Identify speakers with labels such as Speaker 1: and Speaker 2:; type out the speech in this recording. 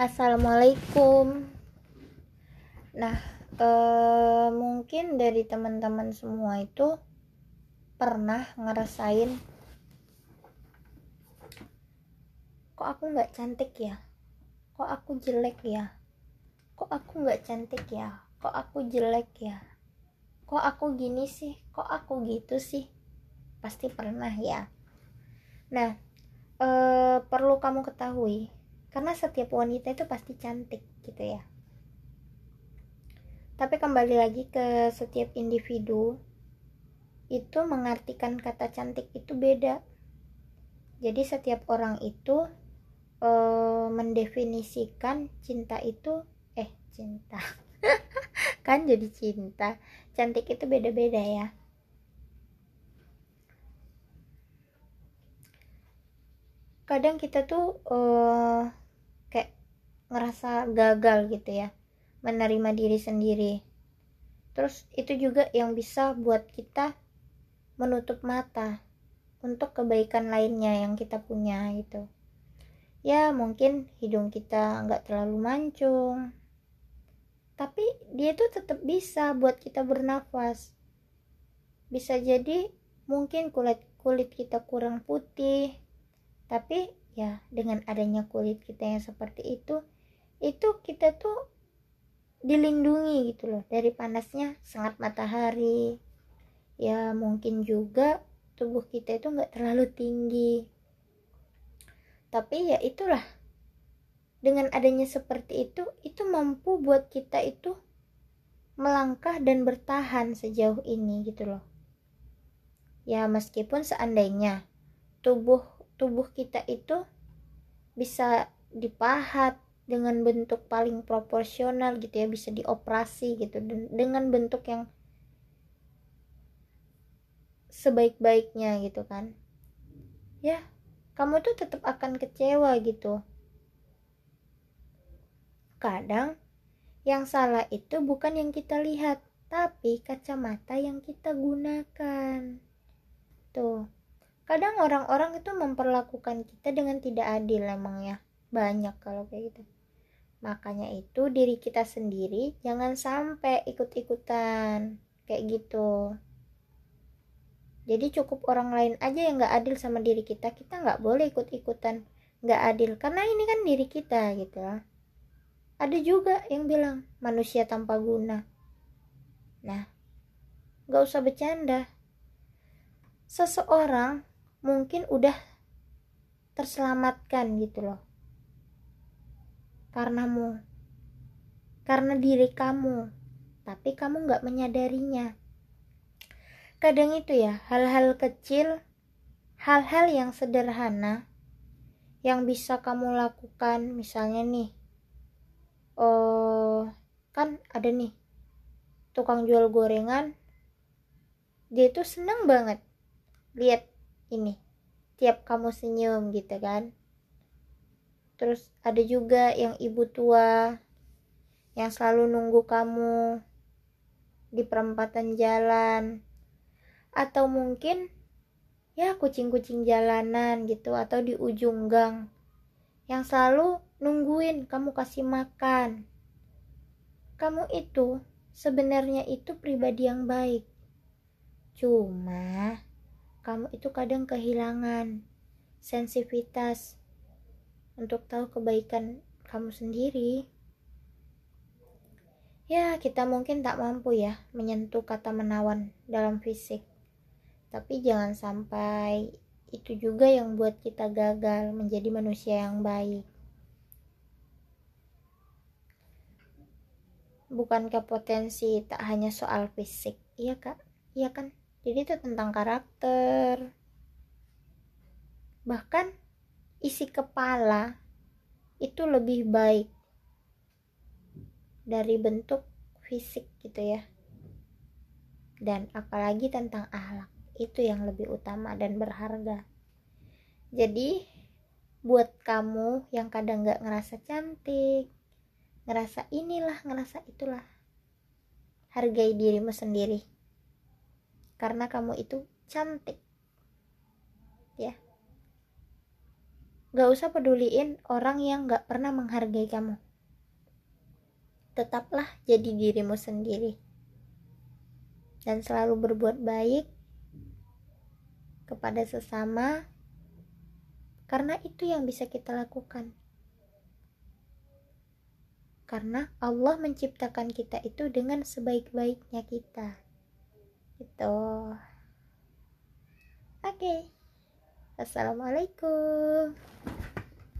Speaker 1: Assalamualaikum. Nah, eh, mungkin dari teman-teman semua itu pernah ngerasain kok aku nggak cantik ya? Kok aku jelek ya? Kok aku nggak cantik ya? Kok aku jelek ya? Kok aku gini sih? Kok aku gitu sih? Pasti pernah ya. Nah, eh, perlu kamu ketahui karena setiap wanita itu pasti cantik gitu ya. Tapi kembali lagi ke setiap individu itu mengartikan kata cantik itu beda. Jadi setiap orang itu e, mendefinisikan cinta itu eh cinta. Kan jadi cinta. Cantik itu beda-beda ya. Kadang kita tuh uh, ngerasa gagal gitu ya menerima diri sendiri. Terus itu juga yang bisa buat kita menutup mata untuk kebaikan lainnya yang kita punya gitu. Ya mungkin hidung kita nggak terlalu mancung tapi dia tuh tetap bisa buat kita bernafas bisa jadi mungkin kulit kulit kita kurang putih tapi ya dengan adanya kulit kita yang seperti itu itu kita tuh dilindungi gitu loh. Dari panasnya sangat matahari. Ya mungkin juga tubuh kita itu nggak terlalu tinggi. Tapi ya itulah. Dengan adanya seperti itu itu mampu buat kita itu melangkah dan bertahan sejauh ini gitu loh. Ya meskipun seandainya tubuh tubuh kita itu bisa dipahat dengan bentuk paling proporsional gitu ya bisa dioperasi gitu. Dengan bentuk yang sebaik-baiknya gitu kan. Ya kamu tuh tetap akan kecewa gitu. Kadang yang salah itu bukan yang kita lihat tapi kacamata yang kita gunakan. Tuh kadang orang-orang itu memperlakukan kita dengan tidak adil emang ya. Banyak kalau kayak gitu makanya itu diri kita sendiri jangan sampai ikut-ikutan. Kayak gitu. Jadi cukup orang lain aja yang nggak adil sama diri kita kita nggak boleh ikut-ikutan. Nggak adil karena ini kan diri kita gitu. Ada juga yang bilang manusia tanpa guna. Nah nggak usah bercanda. Seseorang mungkin udah terselamatkan gitu loh karenamu karena diri kamu. Tapi kamu nggak menyadarinya. Kadang itu ya hal-hal kecil hal-hal yang sederhana yang bisa kamu lakukan. Misalnya nih oh kan ada nih tukang jual gorengan dia tuh seneng banget. Lihat ini tiap kamu senyum gitu kan terus ada juga yang ibu tua yang selalu nunggu kamu di perempatan jalan. Atau mungkin ya kucing-kucing jalanan gitu atau di ujung gang yang selalu nungguin kamu kasih makan. Kamu itu sebenarnya itu pribadi yang baik. Cuma kamu itu kadang kehilangan sensitivitas untuk tahu kebaikan kamu sendiri. Ya, kita mungkin tak mampu ya menyentuh kata menawan dalam fisik. Tapi jangan sampai itu juga yang buat kita gagal menjadi manusia yang baik. Bukankah potensi tak hanya soal fisik? Iya, Kak? Iya kan? jadi itu tentang karakter bahkan isi kepala itu lebih baik dari bentuk fisik gitu ya. Dan apalagi tentang ahlak itu yang lebih utama dan berharga. Jadi buat kamu yang kadang gak ngerasa cantik ngerasa inilah ngerasa itulah hargai dirimu sendiri. Karena kamu itu cantik ya gak usah peduliin orang yang gak pernah menghargai kamu. Tetaplah jadi dirimu sendiri. Dan selalu berbuat baik kepada sesama karena itu yang bisa kita lakukan. Karena Allah menciptakan kita itu dengan sebaik-baiknya kita. Gitu. Oke. okay. Assalamualaikum